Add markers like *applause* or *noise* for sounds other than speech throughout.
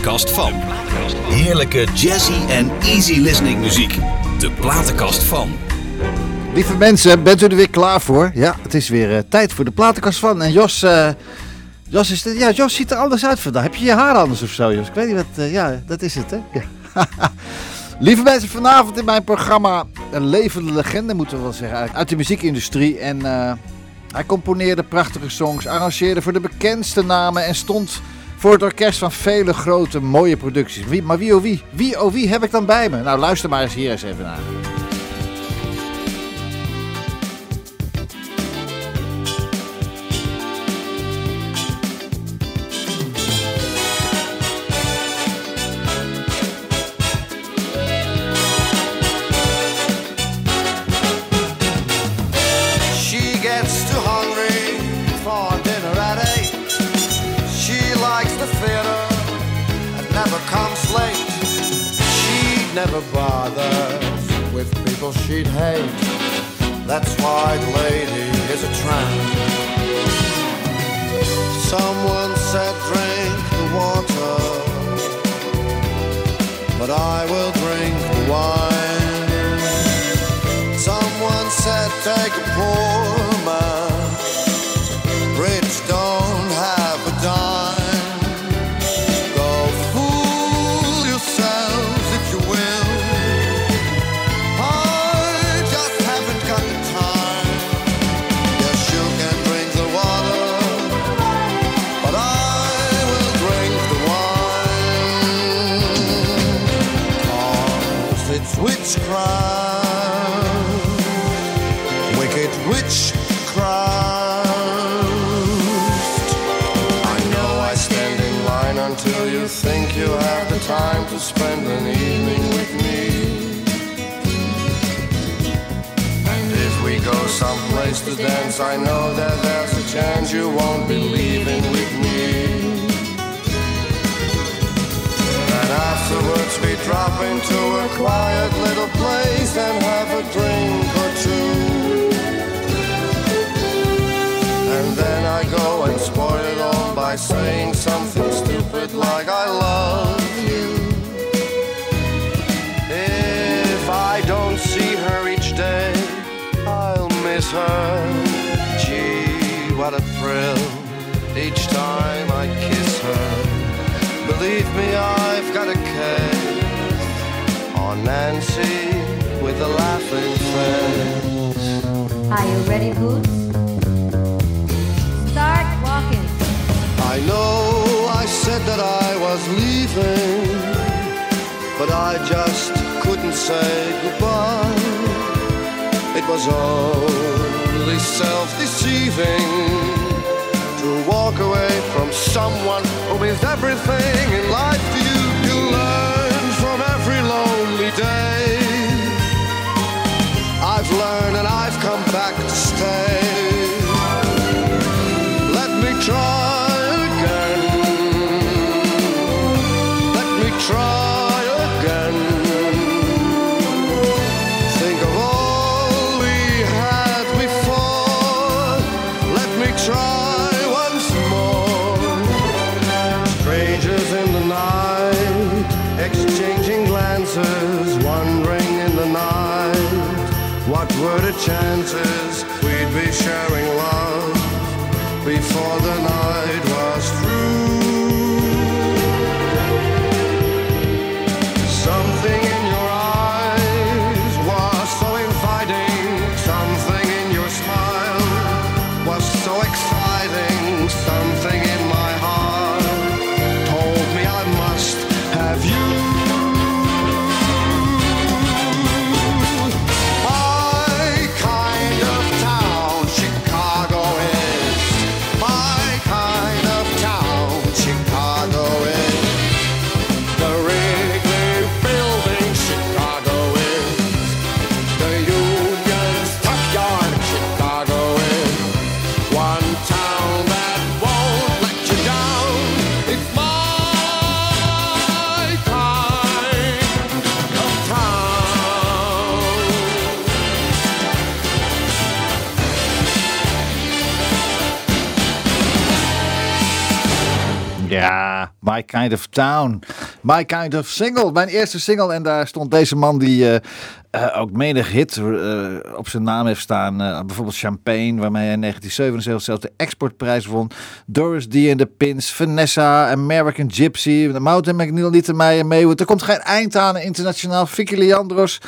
platenkast van. Heerlijke jazzy en easy listening muziek. De platenkast van. Lieve mensen, bent u er weer klaar voor? Ja, het is weer uh, tijd voor de platenkast van. En Jos, uh, Jos, is ja, Jos ziet er anders uit vandaag. Heb je je haar anders of zo, Jos? Ik weet niet wat... Uh, ja, dat is het, hè? *laughs* Lieve mensen, vanavond in mijn programma een levende legende, moeten we wel zeggen, uit de muziekindustrie. En hij componeerde prachtige songs, arrangeerde voor de bekendste namen en stond voor het orkest van vele grote mooie producties. Wie, maar wie oh wie? Wie oh wie heb ik dan bij me? Nou, luister maar eens hier eens even naar. Thrill each time I kiss her. Believe me, I've got a case on Nancy with a laughing face. Are you ready, Boots? Start walking. I know I said that I was leaving, but I just couldn't say goodbye. It was only self-deceiving someone who means everything Ja, My Kind of Town. My Kind of Single. Mijn eerste single. En daar stond deze man die eh, eh, ook menig hit eh, op zijn naam heeft staan. Bijvoorbeeld Champagne, waarmee hij in 1977 zelfs de exportprijs won. Doris D and the Pins, Vanessa, American Gypsy, Mountain McNeil, Lita Meijer, Maywood. Er komt geen eind aan internationaal. Vicky Leandros.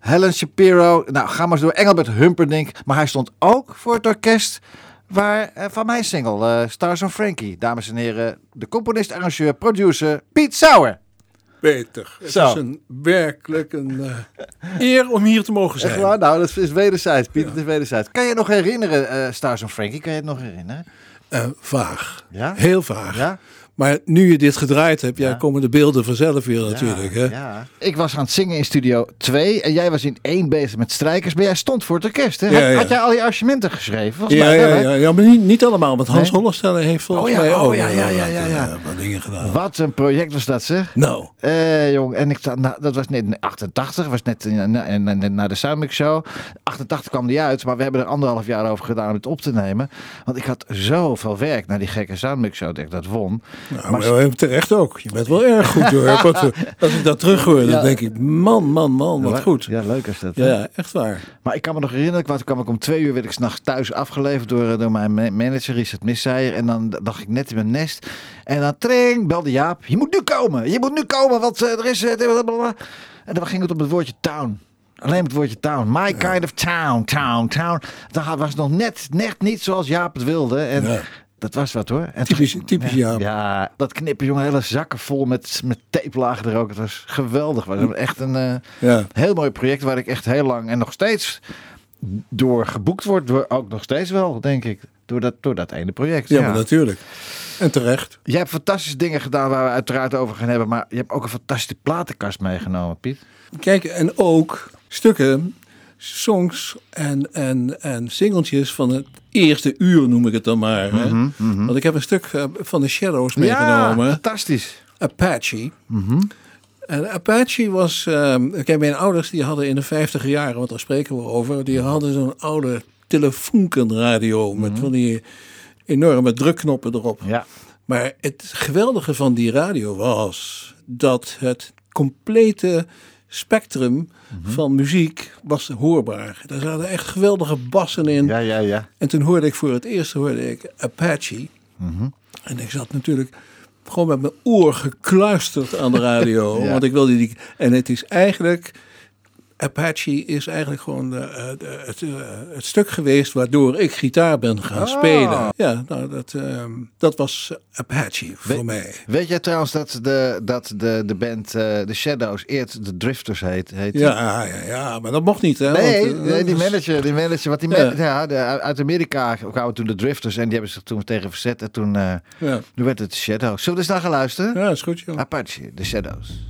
Helen Shapiro, nou ga maar eens door. Engelbert Humperdinck, maar hij stond ook voor het orkest waar, eh, van mijn single eh, Stars on Frankie. Dames en heren, de componist, arrangeur, producer Piet Sauer. Peter, het Zo. is een, werkelijk een eh, eer om hier te mogen zijn. maar, nou dat is wederzijds, Piet, het is wederzijds. Kan je nog herinneren, Stars on Frankie? Kan je het nog herinneren? Vaag. Ja? Heel vaag. Ja? Maar nu je dit gedraaid hebt, ja, komen de beelden vanzelf weer natuurlijk. Hè? Ja. Ik was aan het zingen in studio 2 en jij was in 1 bezig met strijkers, maar jij stond voor het orkest. Hè? Had, jij al die arrangementen geschreven? Volgens Ja, mij wel, ja, ja, ja, maar niet, niet allemaal. Want Hans Nee? Heeft volgens Oh ja, mij oh ook ja, ja, wat, ja, ja, ja. eh, wat dingen gedaan. Wat een project was dat, zeg. Nou, Eh, jong, en ik, nou, dat was net in 88, was net na- na- na- na de Soundmix Show. 88 kwam die uit, maar we hebben er anderhalf jaar over gedaan om het op te nemen. Want ik had zoveel werk naar die gekke Soundmix Show dat ik dat won. Nou Maar- maar terecht ook. Je bent wel erg goed hoor. Als *laughs* ik dat terug hoor, Ja. dan denk ik, man, man, man, wat goed. Ja, leuk is dat. Ja, echt waar. Maar ik kan me nog herinneren, toen kwam ik om twee uur werd ik s'nachts thuis afgeleverd door, eh, door mijn ma- manager Richard Misseijer. En dan d- lag ik net in mijn nest. En dan tring, belde Jaap. Je moet nu komen, je moet nu komen, want eh, er is... eh, blablabla. en dan ging het op het woordje town. Alleen het woordje town. My kind of town, town, town. Dat was nog net, net niet zoals Jaap het wilde. En Ja. Dat was wat hoor. En Typisch, typisch ja, Jaap. Ja, dat knippen jongen, hele zakken vol met, met tape lagen er ook. Het was geweldig. Het was echt een... eh, Ja. heel mooi project waar ik echt heel lang en nog steeds door geboekt word. Door, ook nog steeds wel, denk ik. Door dat, door dat ene project. Ja, maar natuurlijk. En terecht. Jij hebt fantastische dingen gedaan waar we uiteraard over gaan hebben. Maar je hebt ook een fantastische platenkast meegenomen, Piet. Kijk, en ook stukken, songs en, en, en singeltjes van het eerste uur, noem ik het dan maar. Hè? Want ik heb een stuk eh, van de Shadows meegenomen. Ja, fantastisch. Apache. En Apache was... ehm kijk, mijn ouders die hadden in de vijftiger jaren, want daar spreken we over... die hadden zo'n oude telefoonkenradio met van die enorme drukknoppen erop. Ja. Maar het geweldige van die radio was dat het complete spectrum van muziek was hoorbaar. Daar zaten echt geweldige bassen in. Ja, ja, ja. En toen hoorde ik voor het eerst hoorde ik Apache. En ik zat natuurlijk gewoon met mijn oor gekluisterd aan de radio. *laughs* Ja. Want ik wilde die. En het is eigenlijk. Apache is eigenlijk gewoon de, eh, de- het, eh, het stuk geweest waardoor ik gitaar ben gaan Oh. spelen. Ja, nou, dat, ehm, dat was Apache voor mij. Weet jij trouwens dat de, dat de, de band eh The Shadows eerst de Drifters heet? heet Ja, ja, ja, maar dat mocht niet. Hè, Nee, want, eh, nee, die manager, die manager, wat die Ja. man- ja, de, uit Amerika kwamen toen de Drifters en die hebben zich toen tegen verzet en toen, eh, Ja, toen werd het The Shadows. Zullen we eens naar gaan luisteren? ja, is goed, joh. Apache, The Shadows.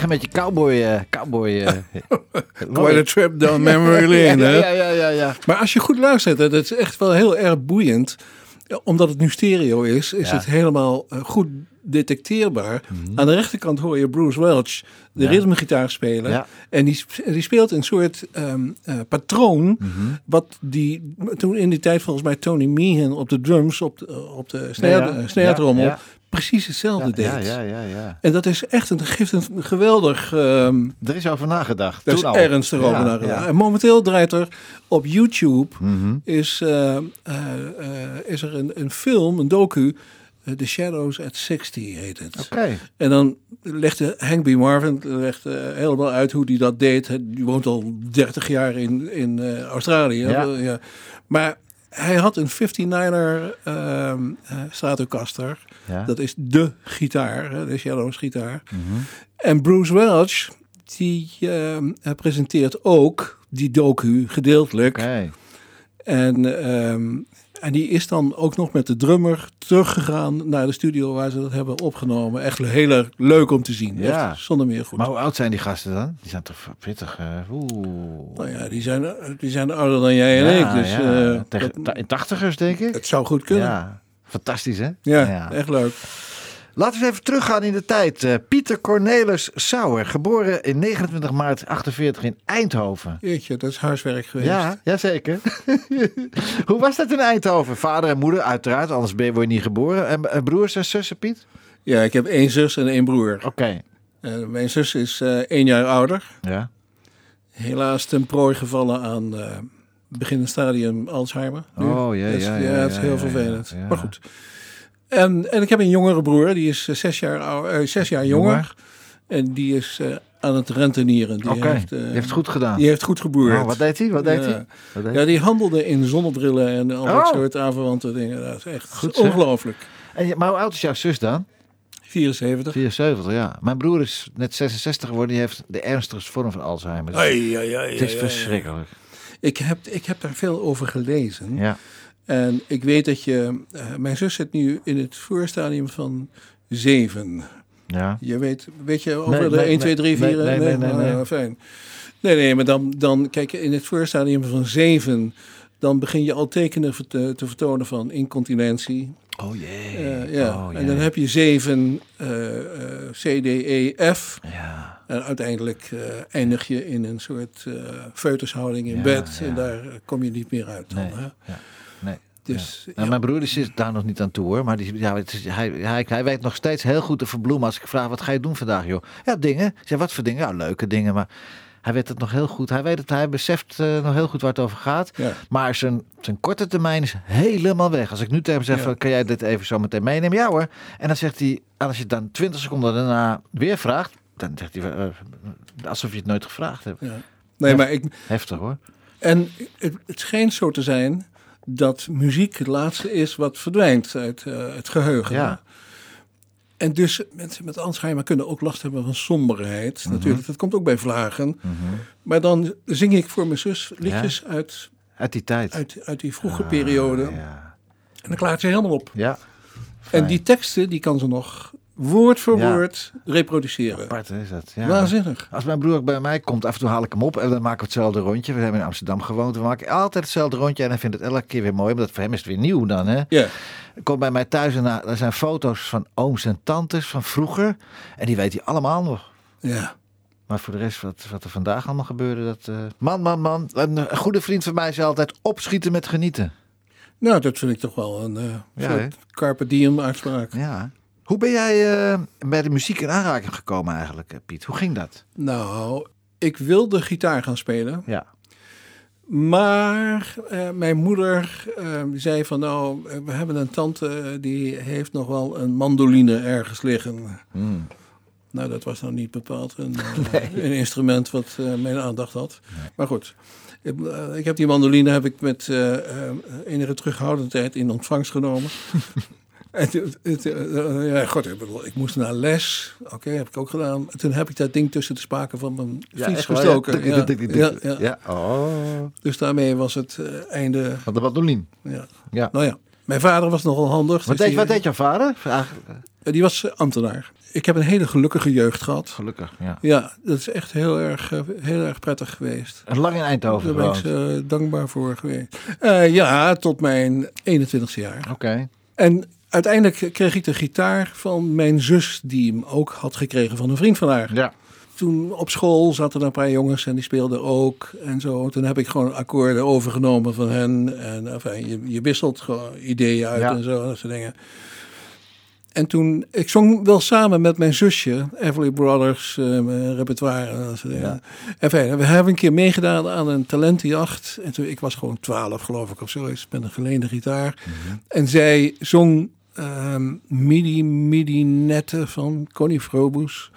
Krijg een beetje cowboy... eh, cowboy eh, Quite a trip down memory lane, hè? ja, ja, ja, ja. Maar als je goed luistert, dat is echt wel heel erg boeiend. Omdat het nu stereo is, is Ja. het helemaal eh, goed detecteerbaar. Aan de rechterkant hoor je Bruce Welch de Ja. ritmegitaar spelen. Ja. En die, die speelt een soort ehm, eh, patroon. Mhm. Wat die toen in die tijd volgens mij Tony Meehan op de drums, op de, op de snare, Ja, precies hetzelfde Ja, deed. ja, ja, ja, ja. En dat is echt een, geeft een geweldig ehm, Er is over nagedacht. daar is al. ernstig over nagedacht. En momenteel draait er op YouTube Mhm. is, eh, eh, eh, is er een, een film, een docu, The Shadows at 60 heet het. Oké. En dan legde Hank B. Marvin legt, helemaal uit hoe hij dat deed. Hij die woont al 30 jaar in, in Australië. Ja. Ja. Maar hij had een 59er ehm eh, Stratocaster. Ja. Dat is de gitaar, de Shadows gitaar. Mhm. En Bruce Welch, die ehm, presenteert ook die docu gedeeltelijk. En, ehm, en die is dan ook nog met de drummer teruggegaan naar de studio waar ze dat hebben opgenomen. Echt heel erg leuk om te zien. Ja. Echt zonder meer goed. Maar hoe oud zijn die gasten dan? Die zijn toch pittig. eh, Oeh. nou ja, die zijn, die zijn ouder dan jij en Ja, ik. Dus ja. eh, Tegen- dat- in tachtigers, denk ik. het zou goed kunnen. Ja, Ja. Fantastisch, hè? echt leuk. Laten we even teruggaan in de tijd. Eh, Pieter Cornelis Sauer, geboren in 29 maart 48 in Eindhoven. Jeetje, dat is huiswerk geweest. Ja, jazeker. *laughs* Hoe was dat in Eindhoven? Vader en moeder, uiteraard, anders ben je, word je niet geboren. En, en broers en zussen, Piet? Ja, ik heb één zus en één broer. Oké. Eh, mijn zus is eh, één jaar ouder. Ja. Helaas ten prooi gevallen aan beginnend stadium Alzheimer. nu. Oh, ja, Dus, ja, ja, ja, het is heel vervelend. Maar goed. En, en ik heb een jongere broer, die is eh, zes jaar, ou- eh, zes jaar jonger. Jonger. En die is eh, aan het rentenieren. Die, Oké, heeft, die heeft goed gedaan. die heeft goed geboerd. Oh, wat deed hij? Wat deed Ja. hij? Ja, die handelde in zonnebrillen en al dat Oh. soort aanverwante dingen. Dat is echt Goed, ongelooflijk. En, je- maar hoe oud is jouw zus dan? 74. 74, ja. Mijn broer is net 66 geworden. Die heeft de ernstigste vorm van Alzheimer. Dus Ai, ai, ai, het is ai, ai. verschrikkelijk. Ik heb, ik heb daar veel over gelezen. Ja. En ik weet dat je... eh, mijn zus zit nu in het voorstadium van zeven. Ja. Je weet, weet je over Nee, de nee, 1, 2, 3, 4? nee, nee, Ah, fijn. Nee, nee, maar dan, dan kijk je in het voorstadium van 7, dan begin je al tekenen te, te vertonen van incontinentie. Oh jee. Eh, ja. Oh, en dan heb je 7 eh, eh, C, D, E, F. Ja. En uiteindelijk eh, eindig je in een soort eh feutushouding in Ja, bed. ja. En daar kom je niet meer uit. Dan, Nee. hè? Nee. Dus, Nou. Mijn broer zit daar nog niet aan toe hoor. Maar die, ja, is, hij, hij, hij weet nog steeds heel goed te verbloemen. Als ik vraag, wat ga je doen vandaag joh? Ja, dingen. Ik zeg, wat voor dingen? Ja, leuke dingen. Maar hij weet het nog heel goed. Hij weet het, hij beseft eh, nog heel goed waar het over gaat. Ja. Maar zijn, zijn korte termijn is helemaal weg. Als ik nu tegen hem zeg, Ja. van, kan jij dit even zo meteen meenemen? Ja hoor. En dan zegt hij, als je het dan 20 seconden daarna weer vraagt, dan zegt hij, eh, alsof je het nooit gevraagd hebt. Ja. Nee, maar ik, Heftig hoor. En het, het schijnt zo te zijn dat muziek het laatste is wat verdwijnt uit eh, het geheugen. Ja. En dus mensen met Alzheimer kunnen ook last hebben van somberheid. Mhm. Natuurlijk, dat komt ook bij vlagen. Maar dan zing ik voor mijn zus liedjes uit, Uit die tijd. uit, uit die vroege periode. Ah, Ja. En dan klaart ze helemaal op. Ja. En die teksten, die kan ze nog woord voor Ja. woord reproduceren. Apart is dat. Ja. Waanzinnig. Als mijn broer bij mij komt, af en toe haal ik hem op en dan maken we hetzelfde rondje. We hebben in Amsterdam gewoond. We maken altijd hetzelfde rondje en hij vindt het elke keer weer mooi. Omdat voor hem is het weer nieuw dan. Hè. Ja. Komt bij mij thuis en daar zijn foto's van ooms en tantes van vroeger. En die weet hij allemaal nog. ja. Maar voor de rest, wat, wat er vandaag allemaal gebeurde, dat... eh, Man, man, man. Een, een goede vriend van mij zei altijd, opschieten met genieten. Nou, dat vind ik toch wel een eh Ja, soort carpe diem uitspraak. Ja. Hoe ben jij eh, bij de muziek in aanraking gekomen eigenlijk, eh, Piet? Hoe ging dat? Nou, ik wilde gitaar gaan spelen. Ja. Maar eh, mijn moeder zei van nou, we hebben een tante die heeft nog wel een mandoline ergens liggen. Hmm. Nou, dat was nou niet bepaald een, *laughs* een instrument wat mijn aandacht had. Maar goed, ik, heb die mandoline heb ik met eh, enige terughoudendheid in ontvangst genomen. *laughs* Het, eh, ja, god, ik, bedoel, ik moest naar les. Oké, heb ik ook gedaan. En toen heb ik dat ding tussen de spaken van mijn fiets echt waar, gestoken. Ja. Ja, ja, ja. Ja. Oh. Dus daarmee was het eh, einde. Van de mandolin. Ja. Ja. Nou ja, mijn vader was nogal handig. Wat, dus deed, wat deed jouw vader? Eh, Die was eh, ambtenaar. Ik heb een hele gelukkige jeugd gehad. Gelukkig, ja. Ja, dat is echt heel erg, heel erg prettig geweest. En lang in Eindhoven Daar ben ik dankbaar voor geweest. Ja, tot mijn 21ste jaar. Oké. En uiteindelijk kreeg ik de gitaar van mijn zus, die hem ook had gekregen van een vriend van haar. Ja. Toen op school zaten er een paar jongens en die speelden ook en zo. Toen heb ik gewoon akkoorden overgenomen van hen. En enfin, je, je wisselt gewoon ideeën uit Ja. en zo, dat soort dingen. En toen, ik zong wel samen met mijn zusje, Everly Brothers, eh, repertoire en dat soort dingen. Ja. Enfin, we hebben een keer meegedaan aan een talentenjacht. En toen, ik was gewoon twaalf geloof ik of zoiets, met een geleende gitaar. En zij zong ehm, Midi Midi Nette van Connie Frobus.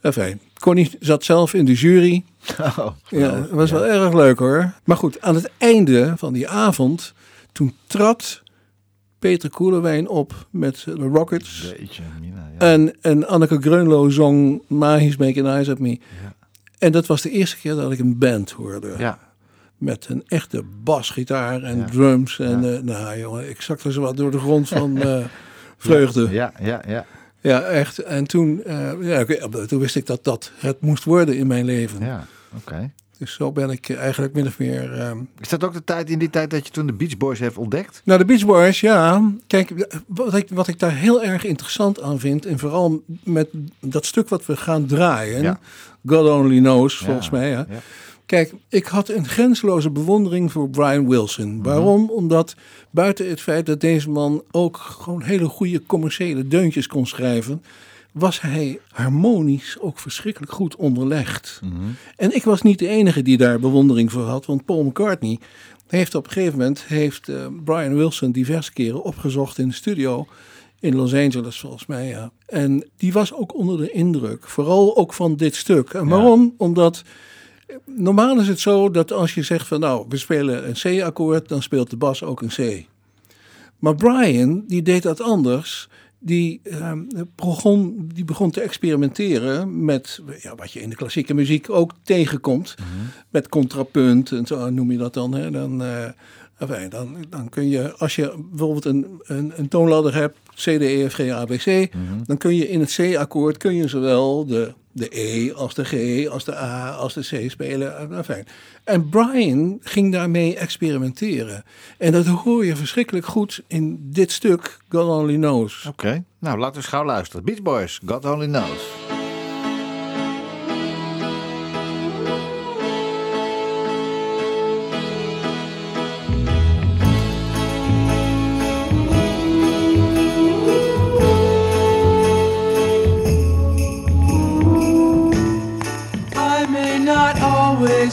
Enfin, Connie zat zelf in de jury. Oh, Ja, dat was wel erg leuk hoor. Maar goed, aan het einde van die avond, toen trad Peter Koelewijn op met de Rockets. Jeetje, Mina. Ja. En, en Anneke Greunlo zong Magisch Making Eyes at Me. En dat was de eerste keer dat ik een band hoorde. ja. Met een echte basgitaar en Ja. drums. En eh, nou jongen, ik zakte zo wat door de grond *laughs* van eh, vreugde. Ja. Ja, ja, ja. echt. En toen, eh, ja, toen wist ik dat dat het moest worden in mijn leven. Ja, oké. Dus zo ben ik eigenlijk min of meer... ehm, Is dat ook de tijd in die tijd dat je toen de Beach Boys heeft ontdekt? Nou, de Beach Boys, ja. Kijk, wat ik, wat ik daar heel erg interessant aan vind, en vooral met dat stuk wat we gaan draaien, Ja. God Only Knows, volgens Ja, mij. Ja. Kijk, ik had een grenzeloze bewondering voor Brian Wilson. Mhm. Waarom? Omdat buiten het feit dat deze man ook gewoon hele goede commerciële deuntjes kon schrijven, was hij harmonisch ook verschrikkelijk goed onderlegd. Mhm. En ik was niet de enige die daar bewondering voor had, want Paul McCartney heeft op een gegeven moment heeft, eh, Brian Wilson diverse keren opgezocht in de studio in Los Angeles volgens mij. Ja. En die was ook onder de indruk, vooral ook van dit stuk. En Ja. waarom? Omdat normaal is het zo dat als je zegt van nou, we spelen een C-akkoord, dan speelt de bas ook een C. Maar Brian, die deed dat anders. Die, ehm, begon, die begon te experimenteren met ja, wat je in de klassieke muziek ook tegenkomt. Met contrapunt en zo noem je dat dan. Hè? Dan, eh, enfin, dan, dan kun je, als je bijvoorbeeld een, een, een toonladder hebt, C, D, E, F, G, A, B, C. Dan kun je in het C-akkoord kun je zowel de, de E als de G, als de A, als de C spelen. En, Enfin. En Brian ging daarmee experimenteren. En dat hoor je verschrikkelijk goed in dit stuk, God Only Knows. Oké. Nou, laten we eens gauw luisteren. Beach Boys, God Only Knows.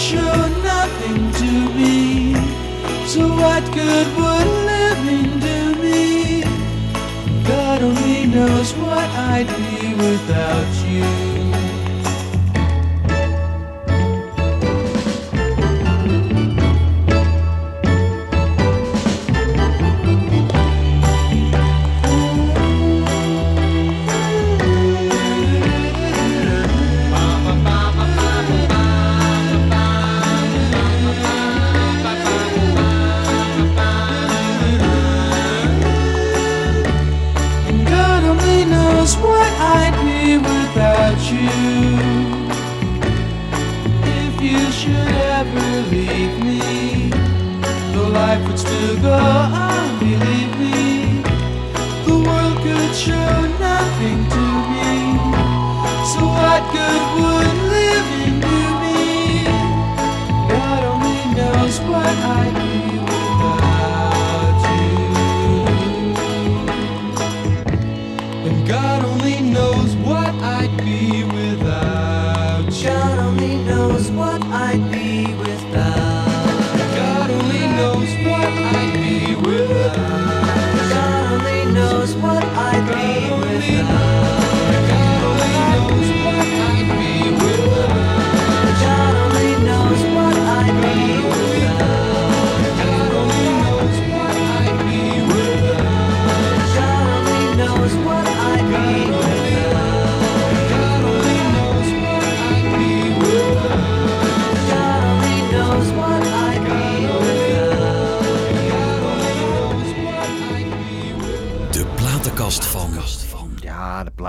Show nothing to me. So what good would living do me? God only knows what I'd be without you.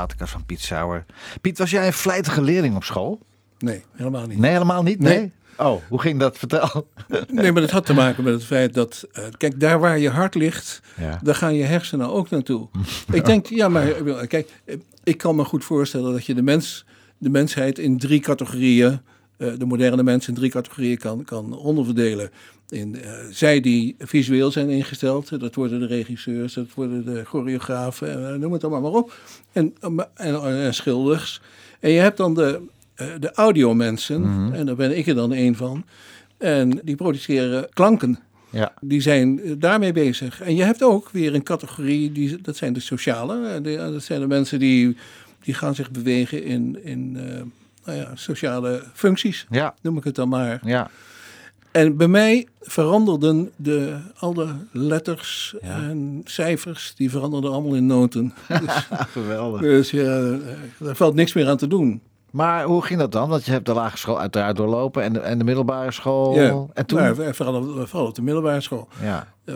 Platenkast van Piet Sauer. Piet, was jij een vlijtige leerling op school? Nee, helemaal niet. Nee, helemaal niet? Nee. Nee. Oh, hoe ging dat? Vertel. Nee, maar dat had te maken met het feit dat, eh, kijk, daar waar je hart ligt, Ja. daar gaan je hersenen ook naartoe. Ik denk, ja, maar eh, kijk, eh, ik kan me goed voorstellen dat je de mens, de mensheid in drie categorieën, de moderne mens in drie categorieën kan, kan onderverdelen. Eh, zij die visueel zijn ingesteld, dat worden de regisseurs, dat worden de choreografen, eh, noem het allemaal maar op. En, eh, en, en schilders. En je hebt dan de, de audiomensen, en daar ben ik er dan een van. En die produceren klanken. Ja. Die zijn daarmee bezig. En je hebt ook weer een categorie, die, dat zijn de sociale. Dat zijn de mensen die, die gaan zich bewegen in, in nou ja, sociale functies, Ja. noem ik het dan maar. Ja. En bij mij veranderden de, al de letters Ja. en cijfers, die veranderden allemaal in noten. *laughs* Dus, Geweldig. dus ja, daar valt niks meer aan te doen. Maar hoe ging dat dan? Want je hebt de lagere school uiteraard doorlopen en de, en de middelbare school. Ja, En toen? maar vooral, vooral op de middelbare school. ja. Eh,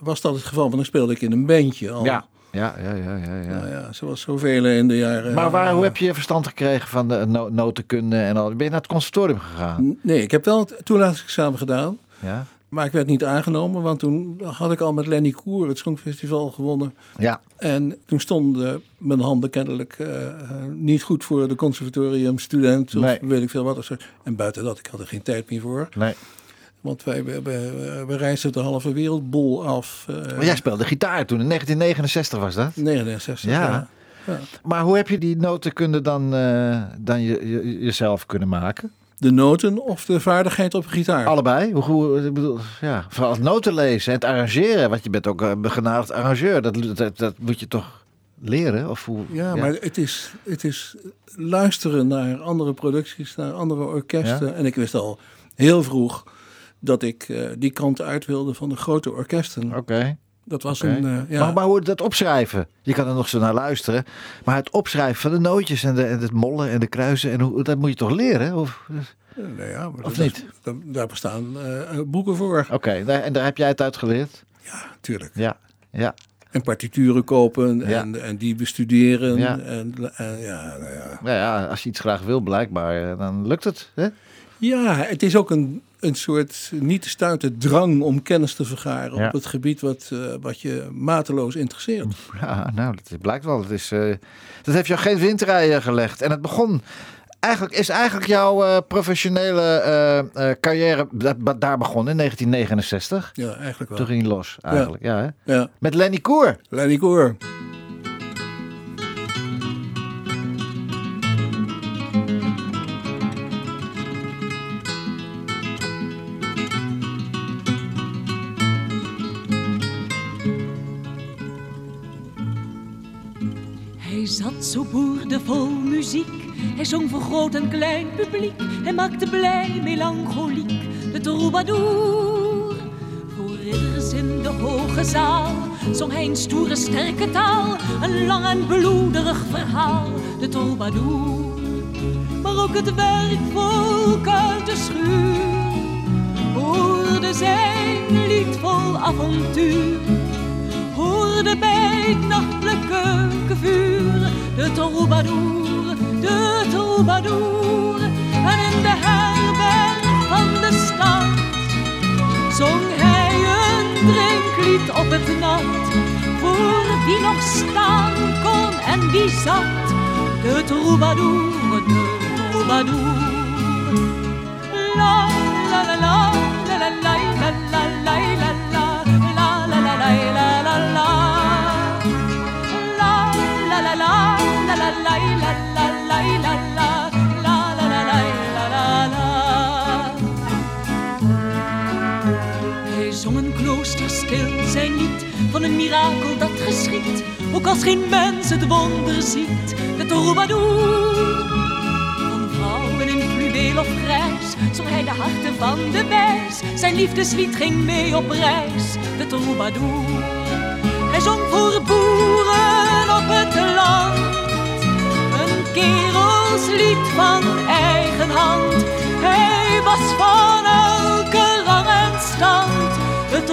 was dat het geval, want dan speelde ik in een bandje al. Ja. Ja, ja, ja, ja, ja. Nou ja, zoals zoveel in de jaren. Maar waar, hoe heb je verstand gekregen van de no- notenkunde en al? Ben je naar het conservatorium gegaan? Nee, ik heb wel het toelatingsexamen gedaan. Ja. Maar ik werd niet aangenomen, want toen had ik al met Lenny Koer het Songfestival gewonnen. Ja. En toen stonden mijn handen kennelijk eh, niet goed voor de conservatoriumstudent. Of Nee. weet ik veel wat. of zo. En buiten dat, ik had er geen tijd meer voor. Nee. Want wij we, we, we reisden de halve wereldbol af. eh, Maar jij speelde gitaar toen, in 1969 was dat. 69. Ja. ja. Maar hoe heb je die notenkunde dan, eh, dan je, je- jezelf kunnen maken? De noten of de vaardigheid op gitaar? Allebei? Hoe, hoe, ik bedoel, ja, vooral het noten lezen en het arrangeren. Want je bent ook een begenadigd arrangeur. Dat, dat, dat moet je toch leren? Of hoe, Ja, maar het is, het is luisteren naar andere producties, naar andere orkesten. Ja. En ik wist al heel vroeg dat ik eh, die kant uit wilde van de grote orkesten. Oké. Dat was een, eh, ja, maar, maar hoe dat opschrijven? Je kan er nog zo naar luisteren. Maar het opschrijven van de nootjes en, de, en het mollen en de kruisen. En hoe, dat moet je toch leren? Of, eh, nou ja, maar of dat- niet? daar bestaan boeken voor. Oké, en daar heb jij het uit geleerd? Ja, tuurlijk. Ja. Ja. En partituren kopen Ja. en, en die bestuderen. Ja. En, en ja, nou ja. Nou ja, als je iets graag wil, blijkbaar, dan lukt het. Hè? Ja, het is ook een, een soort niet te stuiten drang om kennis te vergaren Ja. op het gebied wat, eh, wat je mateloos interesseert. *laughs* Ja, nou, dat blijkt wel. Het is, eh, dat heeft jou geen windrijen gelegd. En het begon. Eigenlijk is eigenlijk jouw eh, professionele carrière da- daar begonnen in 1969. Ja, eigenlijk wel. Toen ging los, eigenlijk. Ja. hè? Ja, Met Lenny Koer. Lenny Koer. Zat zo boerdevol muziek. Hij zong voor groot en klein publiek. Hij maakte blij melancholiek de troubadour. Voor ridders in de hoge zaal zong hij een stoere sterke taal. Een lang en bloederig verhaal, de troubadour. Maar ook het werkvolk uit de schuur hoorde zijn lied vol avontuur hoorde bij het nachtelijke keukenvuur de troubadour, de troubadour. En in de herberg van de stad zong hij een drinklied op het nat. Voor wie nog staan kon en wie zat, de troubadour, de troubadour. La la la la een mirakel dat geschiet, ook als geen mens het wonder ziet, de troubadour. Van vrouwen in fluweel of grijs zong hij de harten van de wijs. Zijn liefdeslied ging mee op reis, de troubadour. Hij zong voor boeren op het land, een kerelslied van eigen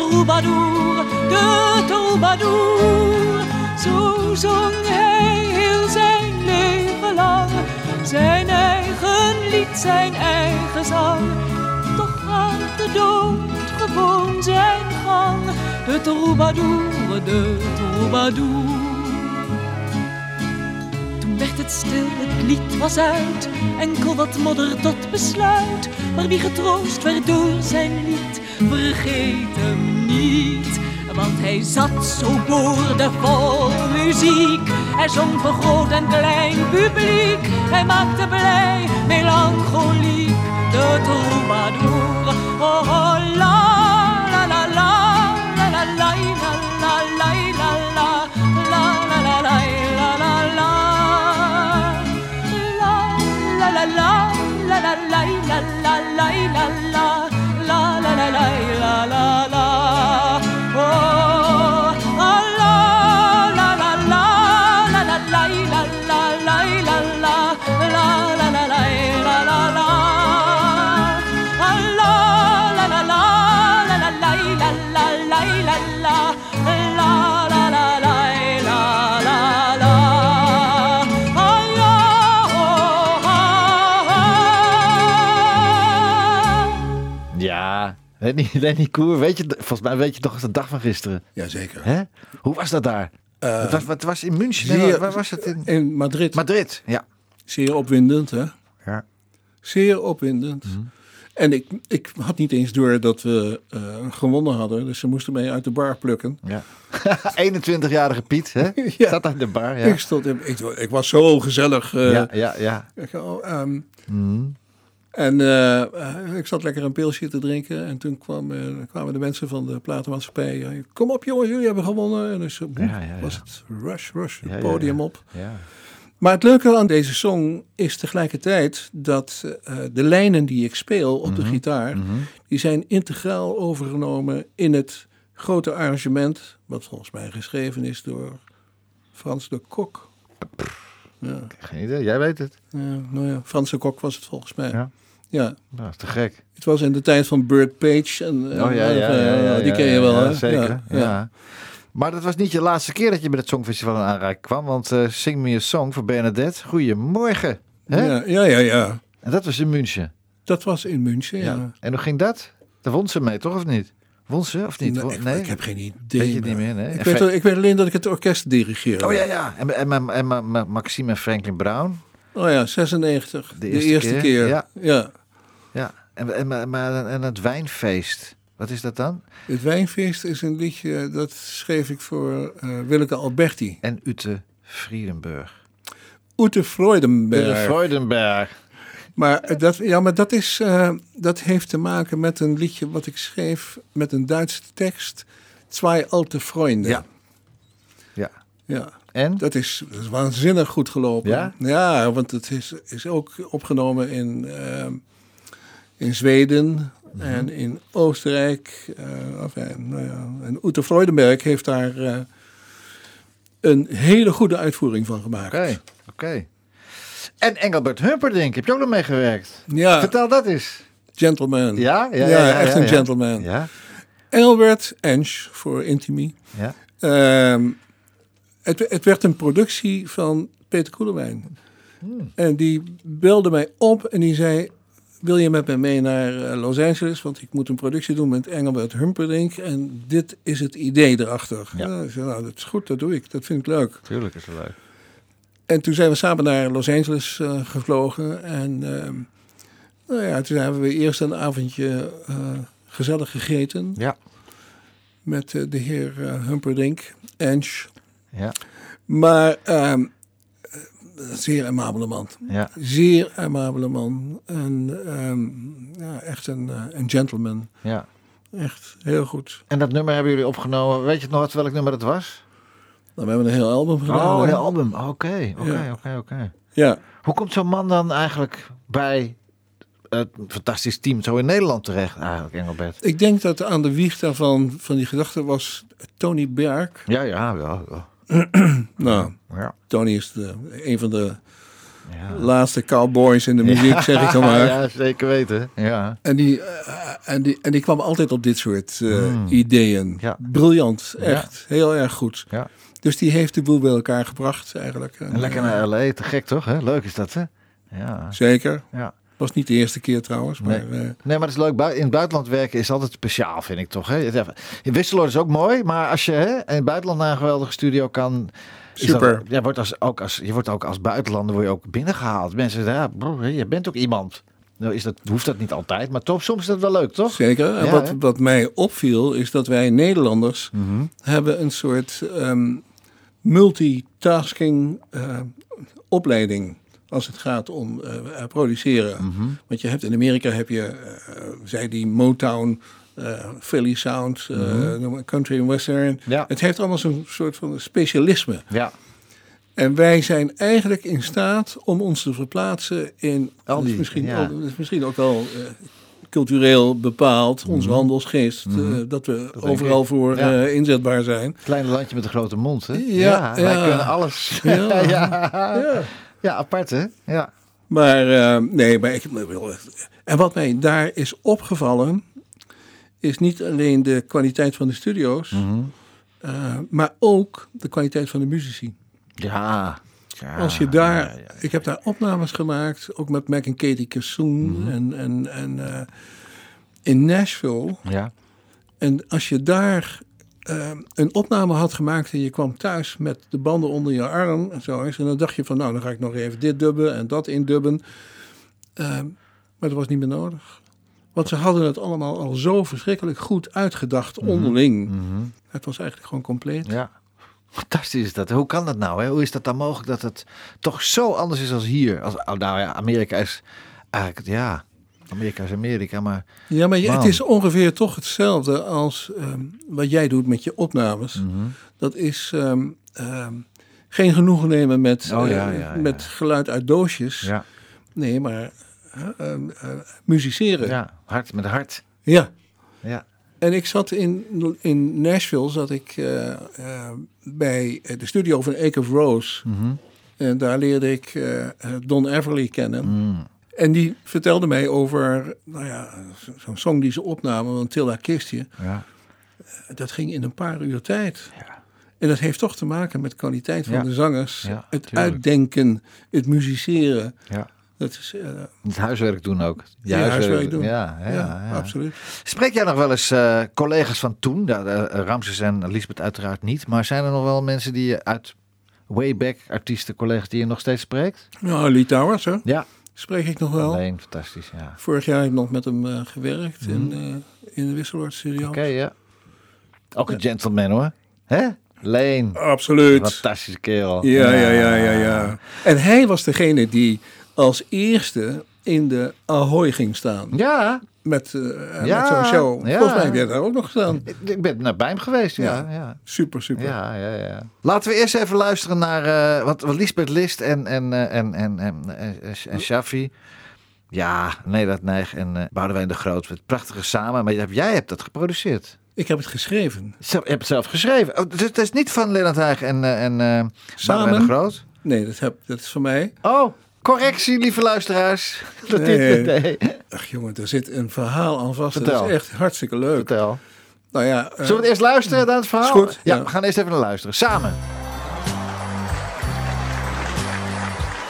troubadour, de troubadour. Zo zong hij heel zijn lang. Zijn eigen lied, zijn eigen zang. Toch gaat de dood gewoon zijn gang. De troubadour, de troubadour. Stil, het lied was uit. Enkel wat modder tot besluit. Maar wie getroost werd door zijn lied, vergeet hem niet. Want hij zat zo boordevol muziek. Hij zong voor groot en klein publiek. Hij maakte blij, melancholiek, de troubadour. Oh, oh, la, la, Lenny, Lenny Koer, weet je, volgens mij weet je toch de dag van gisteren. Jazeker. Hè? Hoe was dat daar? het, was, het was in München. zeer- Nee, waar, was het in? In Madrid. Madrid. Ja. Zeer opwindend, hè? ja. Zeer opwindend. Mhm. En ik, ik had niet eens door dat we eh, gewonnen hadden. Dus ze moesten mij uit de bar plukken. ja. *laughs* 21-jarige Piet, hè? *laughs* Ja. Zat aan de bar. Ja, Ik, stond, ik, ik was zo gezellig. eh, ja, ja. ja. ik, oh, ehm, Mhm. En eh, eh, ik zat lekker een pilsje te drinken. En toen kwam, eh, kwamen de mensen van de platenmaatschappij. Kom op jongens, jullie hebben gewonnen. En dus boem, Ja, ja, ja. was het rush, rush, het podium op. ja. Maar het leuke aan deze song is tegelijkertijd dat de lijnen die ik speel op Mhm. de gitaar, die zijn integraal overgenomen in het grote arrangement, wat volgens mij geschreven is door Frans de Kok. Ja, Geen idee, jij weet het. ja, nou ja, Frans de Kok was het volgens mij. Ja. Ja, Nou, dat is te gek. het was in de tijd van Burt Page. En, Oh ja, ja, eh, ja, ja, die ken je wel, hè? Zeker, Ja. Maar dat was niet je laatste keer dat je bij het Songfestival in aanraking kwam. Want eh, Sing Me A Song voor Bernadette. Goedemorgen. Hè? Ja, ja, ja, ja. En dat was in München. Dat was in München, ja. En hoe ging dat? Daar won ze mee, toch? Of niet? Won ze of niet? Nee, ik, ik heb geen idee. Weet je niet meer, nee? Ik weet, ik weet alleen dat ik het orkest dirigeerde. Oh ja, ja. En, en, en, en, en- en Maxime en Franklin Brown. Oh ja, 96. De De eerste keer, keer. ja. ja. Ja. En, en, en, en, het wijnfeest. Wat is dat dan? Het Wijnfeest is een liedje, dat schreef ik voor eh Willeke Alberti. En Ute Friedenburg. Ute De Freudenberg. Freudenberg. Maar eh, dat, ja, maar dat, is, eh, dat heeft te maken met een liedje wat ik schreef met een Duitse tekst. Zwei alte Freunde. Ja. Ja. ja. En? Dat is, dat is waanzinnig goed gelopen. Ja? Ja, want het is, is ook opgenomen in, ehm, in Zweden Mhm. en in Oostenrijk. eh enfin, nou ja. En Ute Freudenberg heeft daar eh, een hele goede uitvoering van gemaakt. Oké, oké. En Engelbert Humperdinck, heb je ook nog meegewerkt? Ja, Vertel dat eens. gentleman. Ja, ja, Ja, ja, ja, echt een gentleman. Ja, Albert Ensch voor Intimi. ja. Ehm, het, het werd een productie van Peter Koelewijn. Hmm. En die belde mij op en die zei... Wil je met mij mee naar eh, Los Angeles? Want ik moet een productie doen met Engelbert Humperdinck. En dit is het idee erachter. Ja. Zei, nou, dat is goed, dat doe ik. Dat vind ik leuk. Tuurlijk is het leuk. En toen zijn we samen naar Los Angeles eh, gevlogen. En ehm, nou ja, toen hebben we eerst een avondje eh, gezellig gegeten. Ja. Met eh, de heer Humperdinck, Ensch. Ja, Maar ehm, eh, zeer amabele man. ja. Zeer amabele man. En ehm, ja, echt een, een gentleman. ja. Echt heel goed. En dat nummer hebben jullie opgenomen. Weet je nog wat welk nummer dat was? Nou, we hebben een heel album gedaan. Oh, een album. Oké, oké, oké, oké. Ja. Hoe komt zo'n man dan eigenlijk bij het fantastisch team zo in Nederland terecht eigenlijk, Engelbert? Ik denk dat aan de wieg daarvan, van die gedachte was Tony Berg. Ja, ja, ja. *clears throat* ja. Nou, ja. Tony is de, een van de. Laatste cowboys in de *laughs* muziek, zeg ik dan maar. Ja, zeker weten. Ja. En, die, eh, en, die, en die kwam altijd op dit soort Hmm. ideeën. Ja. Briljant, echt. Heel erg goed. Ja. Dus die heeft de boel bij elkaar gebracht eigenlijk. En, En lekker naar L.A., te gek toch? Hè? Leuk is dat, hè? Ja. Zeker. ja. Was niet de eerste keer trouwens. Maar, Nee. eh, Nee, maar het is leuk. In het buitenland werken is altijd speciaal, vind ik toch? Hè? In Wisseloord is ook mooi, maar als je hè, in het buitenland naar een geweldige studio kan... Super. Dat, ja, wordt als, ook als, je wordt ook als buitenlander word je ook binnengehaald. Mensen zeggen, ja, je bent ook iemand. Nou, is dat, hoeft dat niet altijd, maar toch, soms is dat wel leuk, toch? Zeker. En Ja, wat, wat mij opviel is dat wij Nederlanders Mhm. hebben een soort ehm, multitasking eh, opleiding als het gaat om eh, produceren. Mhm. Want je hebt in Amerika heb je, eh, zij die Motown, Philly Sound, eh, maar country en western. Mhm. Ja. Het heeft allemaal zo'n soort van specialisme. Ja, En wij zijn eigenlijk in staat om ons te verplaatsen in, Al die, misschien, ja. ook- is misschien ook wel eh, cultureel bepaald, onze handelsgeest, eh, dat we Mhm. overal voor Ja. eh, inzetbaar zijn. kleine landje met een grote mond, hè? Ja, wij kunnen alles. *laughs* Ja. ja. Ja. Ja, apart, hè? Ja. Maar eh, nee, maar ik, en wat mij daar is opgevallen, is niet alleen de kwaliteit van de studio's, Mhm. eh, maar ook de kwaliteit van de muzici. Ja. Ja, Als je daar, ja, ja. ik heb daar opnames gemaakt, ook met Mac en Katie Kassoon en, en, en eh, in Nashville. Ja. En als je daar eh, een opname had gemaakt en je kwam thuis met de banden onder je arm en zo eens, en dan dacht je van nou, dan ga ik nog even dit dubben en dat indubben. Maar dat was niet meer nodig. Want ze hadden het allemaal al zo verschrikkelijk goed uitgedacht onderling. Mhm. Het was eigenlijk gewoon compleet. Ja. Fantastisch is dat. Hoe kan dat nou? Hè? Hoe is dat dan mogelijk dat het toch zo anders is als hier? Als, oh, nou ja, Amerika is eigenlijk, ja, Amerika is Amerika, maar Ja, maar je- het is ongeveer toch hetzelfde als ehm, wat jij doet met je opnames. Mhm. Dat is ehm, ehm, geen genoegen nemen met, Oh, eh, ja, ja, ja. met geluid uit doosjes. ja, Nee, maar eh, ehm, eh, musiceren. Ja. hart met hart. ja. Ja. En ik zat in, in Nashville, zat ik eh, eh, bij de studio van Ake of Rose. Mhm. En daar leerde ik Don Everly kennen. Mm. En die vertelde mij over, nou ja, zo- zo'n song die ze opnamen, van Tilda Kistje. Ja. Dat ging in een paar uur tijd. Ja. En dat heeft toch te maken met de kwaliteit van Ja. de zangers. Het tuurlijk. uitdenken, het musiceren. Dat is, eh, Het huiswerk doen ook. Je Ja, huiswerk doen. Ja, ja, ja, absoluut. Spreek jij nog wel eens eh, collega's van toen? Eh, Ramses en Lisbeth uiteraard niet. Maar zijn er nog wel mensen die je uit way back, artiesten, collega's die je nog steeds spreekt? Nou, Lee Towers, hè? Ja. spreek ik nog wel. Alleen, fantastisch, ja. Vorig jaar heb ik nog met hem gewerkt in, eh, in de Wisseloord studio. Oké, ja. Ook een gentleman hoor. Hè? Leen. Absoluut. Fantastische kerel. Ja, ja, ja, ja, ja. En hij was degene die als eerste in de Ahoy ging staan. Ja, Met, eh, Ja, met zo'n show. ja. Volgens mij heb jij daar ook nog gestaan. ik, ben naar bij hem geweest. Ja, ja. Super, super. Ja, ja, ja. Laten we eerst even luisteren naar eh, wat, wat Lisbeth List en, en, eh, en, en, en, en, Shafi. Ja, dat neig en uh, Boudewijn de Groot. Het prachtige samen. Maar jij, jij hebt dat geproduceerd. Ik heb het geschreven. Zo, je hebt het zelf geschreven. Oh, dus het is niet van Lennart Heij en, en Boudewijn de Groot? Nee, dat, heb, dat is van mij. Oh, correctie, lieve luisteraars. *laughs* Dat Nee. nee. Ach jongen, er zit een verhaal aan vast. Vertel. Dat is echt hartstikke leuk. Vertel. Nou ja, eh, Zullen we het eerst luisteren dan het verhaal? Is goed, Ja, ja. we gaan eerst even naar luisteren. Samen.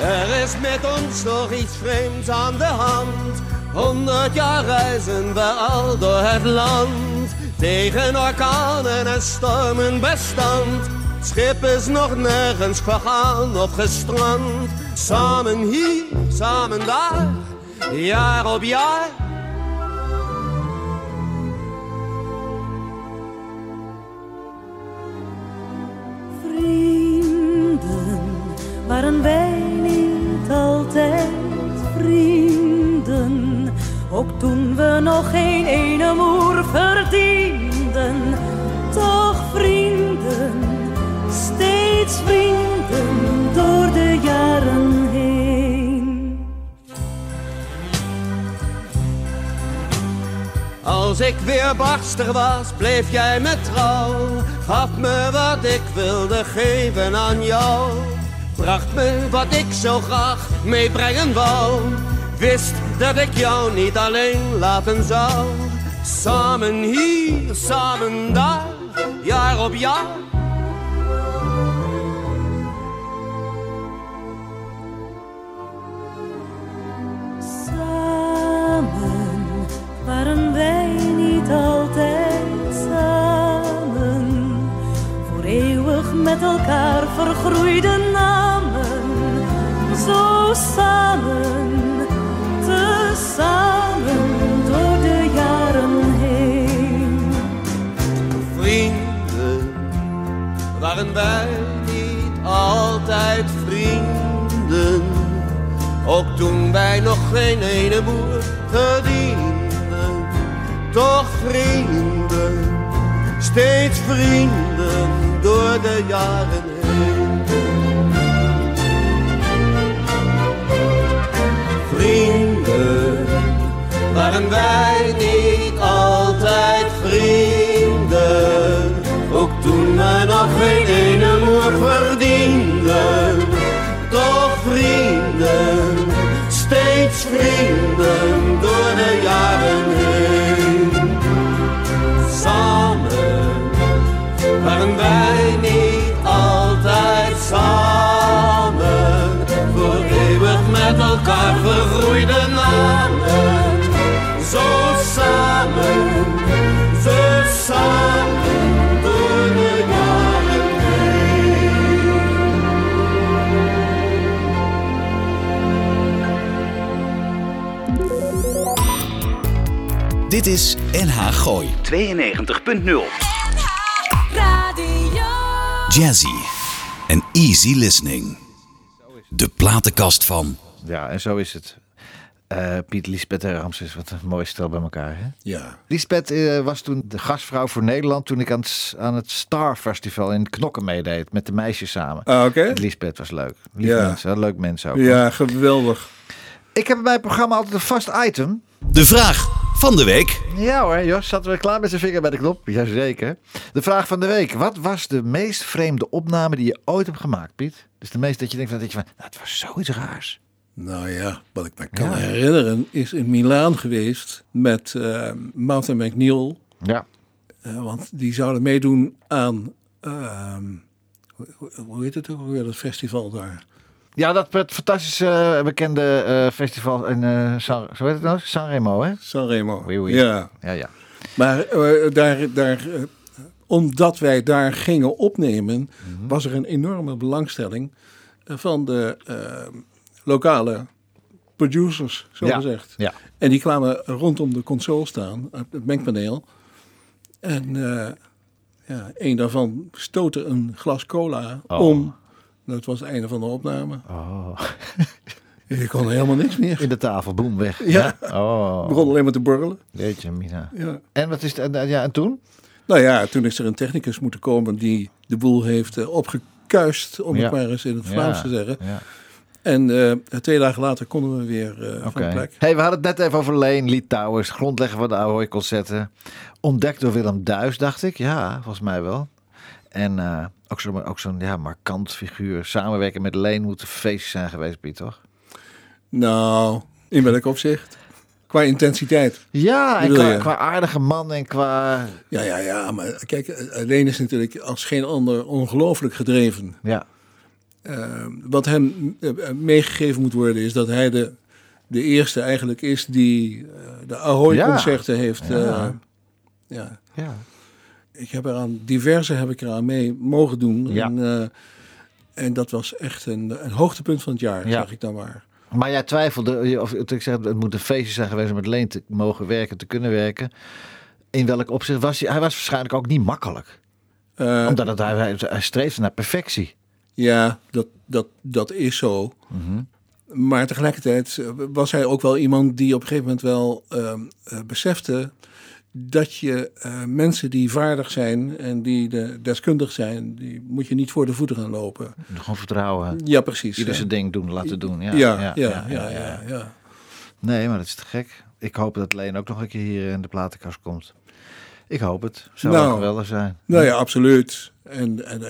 Er is met ons nog iets vreemds aan de hand. Honderd jaar reizen we al door het land. Tegen orkanen en stormen bestand. Het schip is nog nergens gegaan of gestrand. Samen hier, samen daar, jaar op jaar. Vrienden, waren wij niet altijd vrienden? Ook toen we nog geen ene moer verdienden. Toch vrienden, steeds vrienden door de jaren heen. Als ik weer barstig was, bleef jij me trouw. Gaf me wat ik wilde geven aan jou. Bracht me wat ik zo graag meebrengen wou. Wist dat ik jou niet alleen laten zou. Samen hier, samen daar, jaar op jaar. Met elkaar vergroeiden namen. Zo samen, tezamen door de jaren heen. Vrienden, waren wij niet altijd vrienden? Ook toen wij nog geen ene boer verdienden. Toch vrienden, steeds vrienden door de jaren heen. Vrienden, waren wij niet altijd vrienden? Ook toen we nog geen ene moer verdienden. Toch vrienden, steeds vrienden samen door de jaren heen. Dit is NH Gooi 92.0 Radio. Jazzy en easy listening. De platenkast van Ja, en zo is het. Eh, Piet, Lisbeth en Ramses, wat een mooi stel bij elkaar. Hè? Ja. Lisbeth eh, was toen de gastvrouw voor Nederland toen ik aan het, aan het Star Festival in Knokken meedeed met de meisjes samen. Ah, oké. Lisbeth was leuk. Lief Ja. mensen, leuk mensen ook. Ja, geweldig. Ik heb bij mijn programma altijd een vast item. de vraag van de week. Ja hoor, Jos, zat weer klaar met zijn vinger bij de knop. Jazeker. De vraag van de week. Wat was de meest vreemde opname die je ooit hebt gemaakt, Piet? Dus de meest dat je denkt van, dat je van nou, het was zoiets raars. Nou ja, wat ik me kan Ja. herinneren is in Milaan geweest met eh Martin McNeil. Ja. Eh, want die zouden meedoen aan, ehm, hoe, heet het ook weer, dat festival daar? Ja, dat het fantastische eh, bekende festival in uh, San, zo heet het nou? Sanremo, hè? Sanremo. Oui, oui. Ja, Ja, ja. maar daar, daar, omdat wij daar gingen opnemen, Mhm. was er een enorme belangstelling van de eh, lokale producers, zo Ja, gezegd. ja. En die kwamen rondom de console staan, het mengpaneel. En eh, ja, een daarvan stootte een glas cola Oh. om. Dat was het einde van de opname. Oh. Ik kon helemaal niks meer. In de tafel, boem, weg. Ja. Oh. begon alleen maar te borrelen. Jeetje, Mina. Ja. En wat is het? Ja, en toen? Nou ja, toen is er een technicus moeten komen die de boel heeft eh, opgekuist, om Ja. het maar eens in het Vlaams te zeggen. Ja. En eh, twee dagen later konden we weer eh, van Oké. plek. Hey, we hadden het net even over Leen, Litouwers, grondlegger van de Ahoy-concerten. Ontdekt door Willem Duis, dacht ik. Ja, volgens mij wel. En eh, ook zo'n ook zo'n ja, markant figuur. Samenwerken met Leen moet een feestje zijn geweest, Piet, toch? Nou, in welk opzicht? Qua intensiteit. Ja, en qua, qua aardige man en qua... Ja, ja, ja. Maar kijk, eh, Leen is natuurlijk als geen ander ongelooflijk gedreven. Ja, Eh, wat hem eh, meegegeven moet worden is dat hij de, de eerste eigenlijk is die eh, de Ahoy-concerten heeft. Ja. eh, ja. ja. Ik heb eraan diverse heb ik eraan mee mogen doen. Ja. En, eh, en dat was echt een, een hoogtepunt van het jaar, Ja. zeg ik dan maar. Maar jij twijfelde, of ik zeg, het moet een feestje zijn geweest om met Leen te mogen werken, te kunnen werken. In welk opzicht was hij? Hij was waarschijnlijk ook niet makkelijk. Eh, Omdat het, hij, hij streefde naar perfectie. Ja, dat, dat, dat is zo. Mhm. Maar tegelijkertijd eh, was hij ook wel iemand die op een gegeven moment wel eh, besefte dat je eh, mensen die vaardig zijn en die de, deskundig zijn, die moet je niet voor de voeten gaan lopen. Gewoon vertrouwen. Ja, precies. Ieder zijn ding doen, laten doen. Ja, Ja, ja, ja, ja, ja, ja. Nee, maar dat is te gek. Ik hoop dat Leen ook nog een keer hier in de platenkast komt. Ik hoop het. Zou Nou. wel geweldig zijn. Nou ja, absoluut. En, en,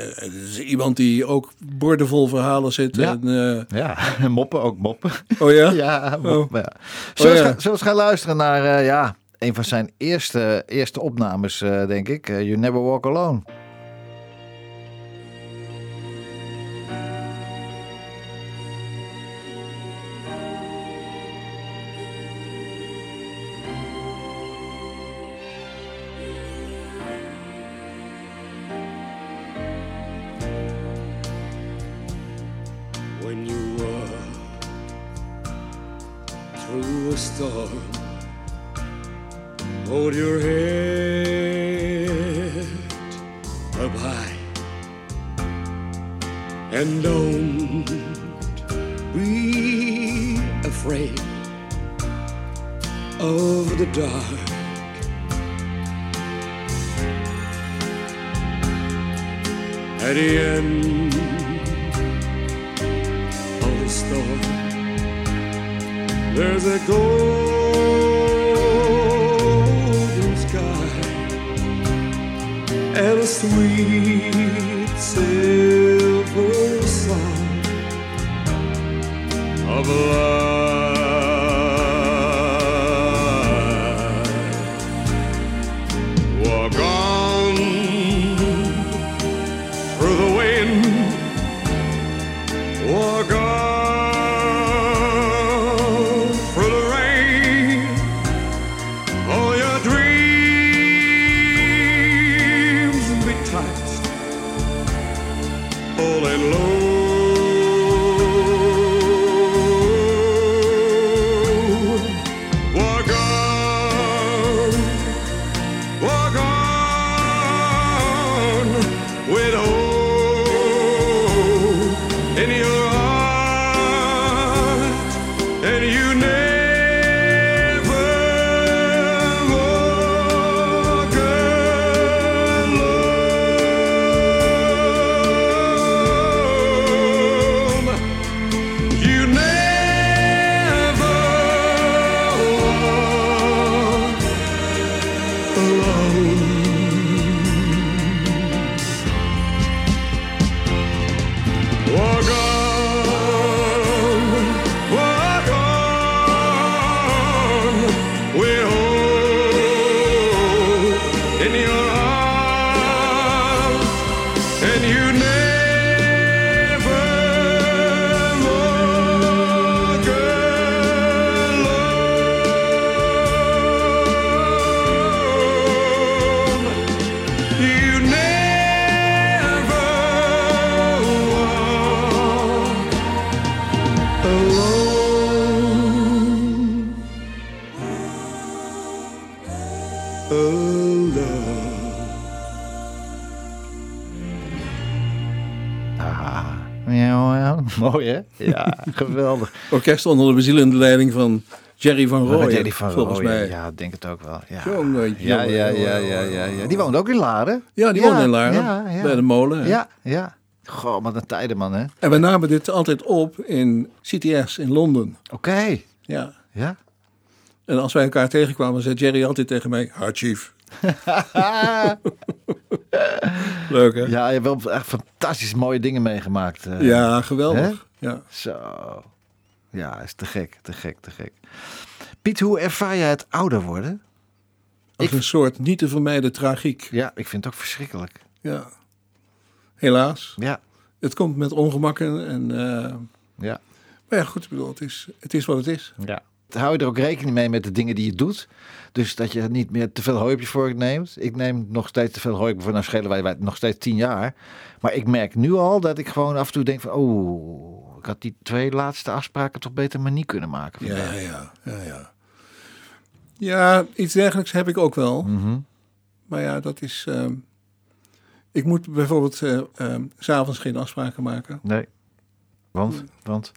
is iemand die ook boordevol verhalen zit. Ja. En, Ja, en *laughs* moppen ook moppen. oh ja? *laughs* Ja, moppen, ja. Zullen, Oh, we ja. eens gaan, zullen we gaan luisteren naar eh, ja, een van zijn eerste, eerste opnames, eh, denk ik. You Never Walk Alone. Geweldig. Orkest onder de bezielende leiding van Jerry van Rooyen, Jerry van volgens Rooyen, mij. Ja, denk het ook wel. Ja, Jongen, ja, ja, ja, ja, ja, ja. Die woont ook in Laren. Ja, die woont in Laren, ja, ja. bij de molen. hè. Ja, ja. Goh, wat een tijden man hè. En we namen dit altijd op in CTS in Londen. Oké. Ja. Ja. En als wij elkaar tegenkwamen, zei Jerry altijd tegen mij, ha chief. *laughs* Leuk hè? Ja, je hebt wel echt fantastisch mooie dingen meegemaakt. eh. Ja, geweldig. Hè? Ja. Zo. Ja, is te gek, te gek, te gek. Piet, hoe ervaar jij het ouder worden? Als een soort niet te vermijden tragiek. Ja, ik vind het ook verschrikkelijk. Ja. Helaas. Ja, Het komt met ongemakken. En, eh, ja, maar ja, goed, ik bedoel, het is, het is wat het is. ja. Hou je er ook rekening mee met de dingen die je doet? Dus dat je niet meer te veel hooi op je vork neemt. Ik neem nog steeds te veel hooi vork. Nou schelen wij, wij nog steeds tien jaar. Maar ik merk nu al dat ik gewoon af en toe denk van... Oh, ik had die twee laatste afspraken toch beter maar niet kunnen maken. Ja, ja, ja, ja. Ja, iets dergelijks heb ik ook wel. Mhm. Maar ja, dat is... ehm, ik moet bijvoorbeeld eh ehm, s s'avonds geen afspraken maken. Nee. Want? Want?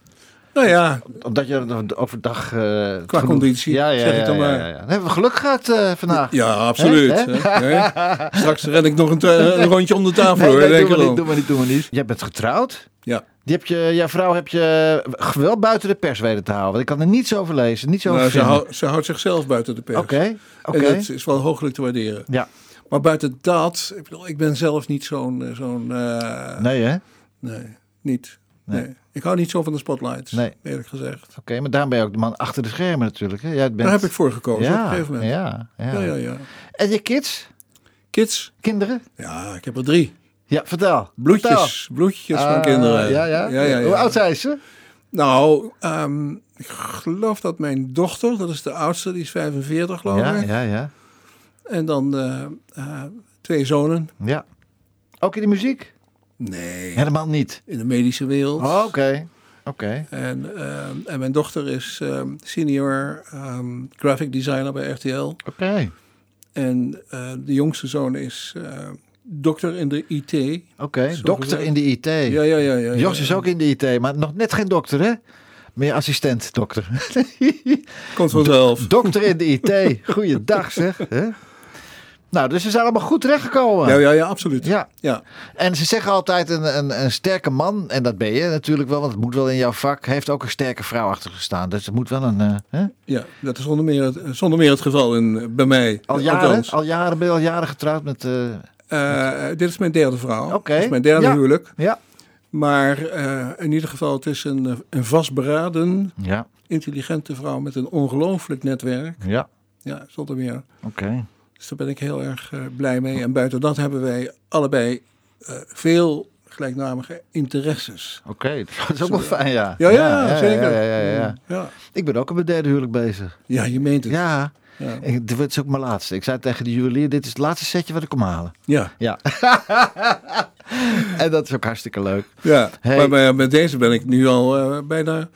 Nou ja, Omdat je overdag... eh, Qua conditie, ja, ja, zeg ik ja, dan ja, maar. Ja, hebben we geluk gehad eh, vandaag. ja, absoluut. Hè? hè? Nee. *laughs* Straks ren ik nog een, ta- een rondje om de tafel. Nee, hoor, nee, denk doe, maar niet, doe maar niet, doe maar niet. Jij bent getrouwd. Ja. Die heb je, jouw vrouw heb je wel buiten de pers weten te houden. Want ik kan er niets over lezen, niets over Nou, ze, vinden. hou- ze houdt zichzelf buiten de pers. Oké, oké. En dat is wel hooglijk te waarderen. Ja. Maar buiten dat, ik, bedoel, ik ben zelf niet zo'n... eh, zo'n eh, Nee hè? nee, niet. Nee. Nee. Ik hou niet zo van de spotlights, Nee. eerlijk gezegd. Oké, maar daarom ben je ook de man achter de schermen natuurlijk. Hè? Jij bent... Daar heb ik voor gekozen op een ja, gegeven moment. ja, ja. Ja, ja, ja. En je kids? Kids? Kinderen? Ja, ik heb er drie. Ja, vertel. Bloedjes, bloedjes Vertel. van Ah, kinderen. Ja, ja. ja, ja, ja. Hoe oud zijn ze? Nou, ehm, ik geloof dat mijn dochter, dat is de oudste, die is 45 geloof Ja, ik. ja, ja. En dan eh, eh, twee zonen. Ja. Ook in de muziek? Nee, Helemaal niet. in de medische wereld. Oh, Oké. Oké. En, ehm, en mijn dochter is ehm, senior ehm, graphic designer bij RTL. Oké. En eh, de jongste zoon is dokter in de IT. Oké. Dokter in de IT. Ja, ja, ja. ja, ja. Jos is ook in de IT, maar nog net geen dokter, hè? Meer assistent dokter. Komt vanzelf. *laughs* dokter in de IT. Goeiedag zeg. Hè? Nou, dus ze zijn allemaal goed terechtgekomen. Ja, ja, ja, absoluut. Ja. Ja. En ze zeggen altijd een, een, een sterke man, en dat ben je natuurlijk wel, want het moet wel in jouw vak, heeft ook een sterke vrouw achter gestaan. Dus het moet wel een... eh, hè? Ja, dat is zonder meer het, zonder meer het geval in, bij mij. Al jaren, Althans. al jaren ben je al jaren getrouwd met... eh, Eh, dit is mijn derde vrouw. Oké. Dit is mijn derde Ja. huwelijk. ja. Maar in ieder geval, het is een, een vastberaden, Ja, intelligente vrouw met een ongelooflijk netwerk. ja. Ja, zonder meer. Oké. Dus daar ben ik heel erg eh, blij mee. En buiten dat hebben wij allebei eh, veel gelijknamige interesses. Oké, *laughs* dat is ook wel fijn, ja. Ja, ja, zeker. Ja, ja, ja, ja. Ja, Ik ben ook op mijn derde huwelijk bezig. ja je meent het. Ja, Ja. ik- dit is ook mijn laatste. Ik zei tegen de juwelier, dit is het laatste setje wat ik kom halen. Ja. Ja. *laughs* en dat is ook hartstikke leuk. ja. Hey. Maar bij- met deze ben ik nu al eh, bijna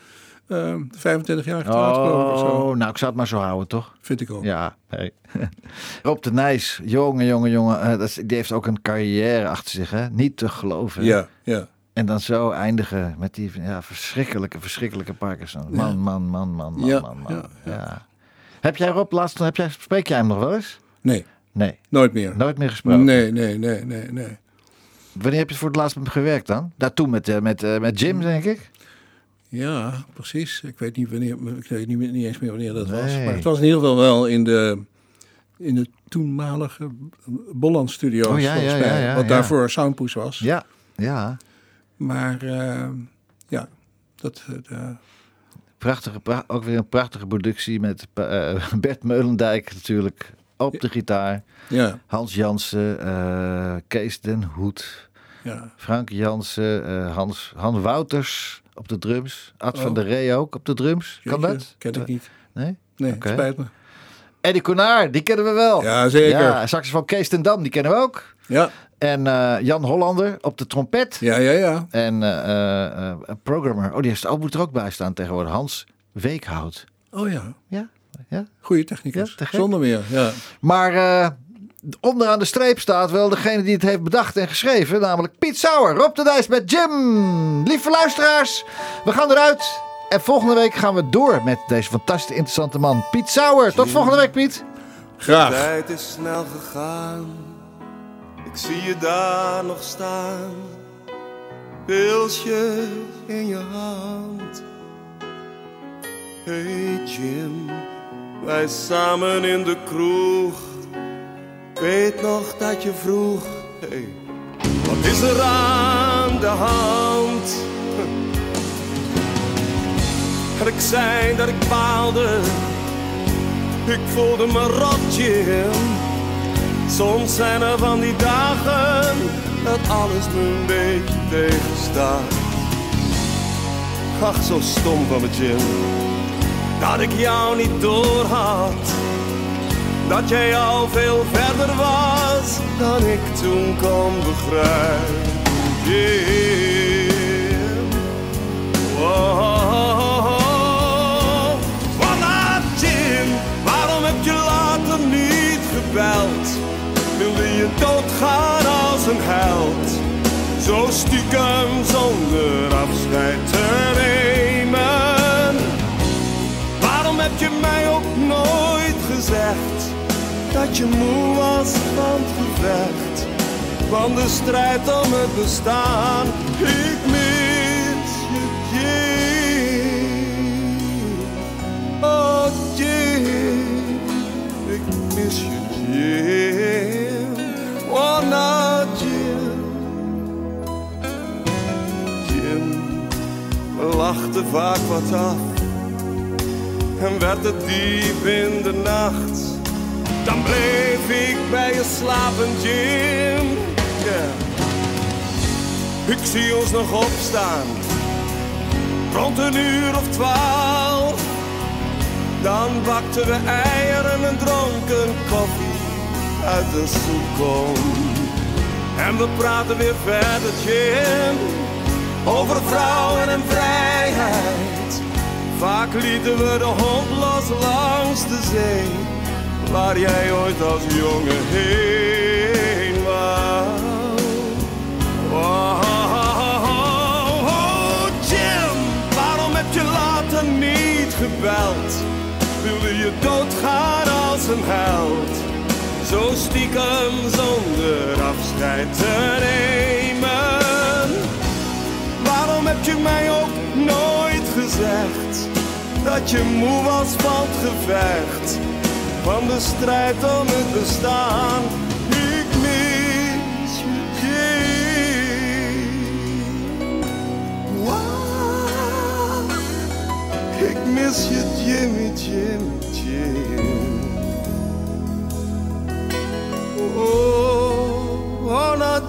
eh 25 jaar getrouwd, ik. Oh, nou, ik zou het maar zo houden, toch? Vind ik ook. Ja, hey. *laughs* Rob de Nijs, jongen, jongen, jongen. eh, dat is, die heeft ook een carrière achter zich, hè? Niet te geloven. ja. ja. En dan zo eindigen met die ja, verschrikkelijke, verschrikkelijke Parkinson. Man, Ja. man, man, man, man, Ja, man, man. ja. Heb jij Rob laatst, heb jij, spreek jij hem nog wel eens? Nee, Nee, nooit meer. nooit meer gesproken. Nee, nee, nee, nee, nee. Wanneer heb je voor het laatst met hem gewerkt dan? Daartoe met, eh, met, eh, met Jim, denk ik. Ja, precies. Ik weet niet, wanneer, ik weet niet, eens meer wanneer dat was. Nee. Maar het was in ieder geval wel in de, in de toenmalige Bolland Studios, Oh, ja, volgens ja, mij. ja, ja, wat daarvoor Soundpush was. Ja, ja. Maar eh, ja, dat... eh, Prachtige, pra- ook weer een prachtige productie met eh, *laughs* Bert Meulendijk natuurlijk op de gitaar. ja, Hans Jansen, eh, Kees den Hoed, ja. Frank Jansen, Hans, Han Wouters op de drums. Ad Oh. van der Ree ook op de drums. Kan Jeetje, dat? Ken ik niet. Nee? Nee, spijt me. Eddie Konaar, die kennen we wel. Ja, zeker. Ja, saxofoon Kees ten Dam, die kennen we ook. Ja, En eh, Jan Hollander op de trompet. ja, ja. ja. En eh, eh, programmer, oh die heeft, oh, moet er ook bij staan tegenwoordig. Hans Weekhout. Oh ja, Ja, ja. goede technicus. Ja. Zonder meer, ja. Maar onderaan de streep staat wel degene die het heeft bedacht en geschreven. Namelijk Piet Sauer. Rob de Dijs met Jim. Lieve luisteraars, we gaan eruit. En volgende week gaan we door met deze fantastisch interessante man. Piet Sauer. Tot volgende week, Piet. Graag. tijd is snel gegaan. Ik zie je daar nog staan. Pilsje in je hand. Hey Jim, wij samen in de kroeg. Ik weet nog dat je vroeg. Hey, wat is er aan de hand? *laughs* En ik zei dat ik baalde. Ik voelde me rot, Jim. Soms zijn er van die dagen dat alles me een beetje tegenstaat. Ach, zo stom van me, Jim. Dat ik jou niet doorhad. Dat jij al veel verder was dan ik toen kon begrijpen. Jim. Oh, laat Jim, waarom heb je later niet gebeld? Wilde je doodgaan als een held? Zo stiekem zonder afscheid te nemen. Dat je moe was van het gevecht? Van de strijd om het bestaan. Ik mis je, Jim. Oh, Jim. Ik mis je, Jim. Oh, nou, Jim. Jim, we lachten vaak wat af. En werd het diep in de nacht. Dan bleef ik bij je slapen, Jim. Ik zie ons nog opstaan. Rond een uur of twaalf. Dan bakten we eieren en dronken koffie uit de soepkom. En we praten weer verder, Jim. over vrouwen en vrijheid. Vaak lieten we de hond los langs de zee, waar jij ooit als jongen heen wou. Oh, oh, Jim, waarom heb je later niet gebeld? Wilde je doodgaan als een held? Zo stiekem zonder afscheid te nemen. Waarom heb je mij ook nooit gezegd dat je moe was van het gevecht? van de strijd om het bestaan. Ik mis je, Wow, ik mis je, Jimmy, Jimmy, Jimmy. Oh, oh, not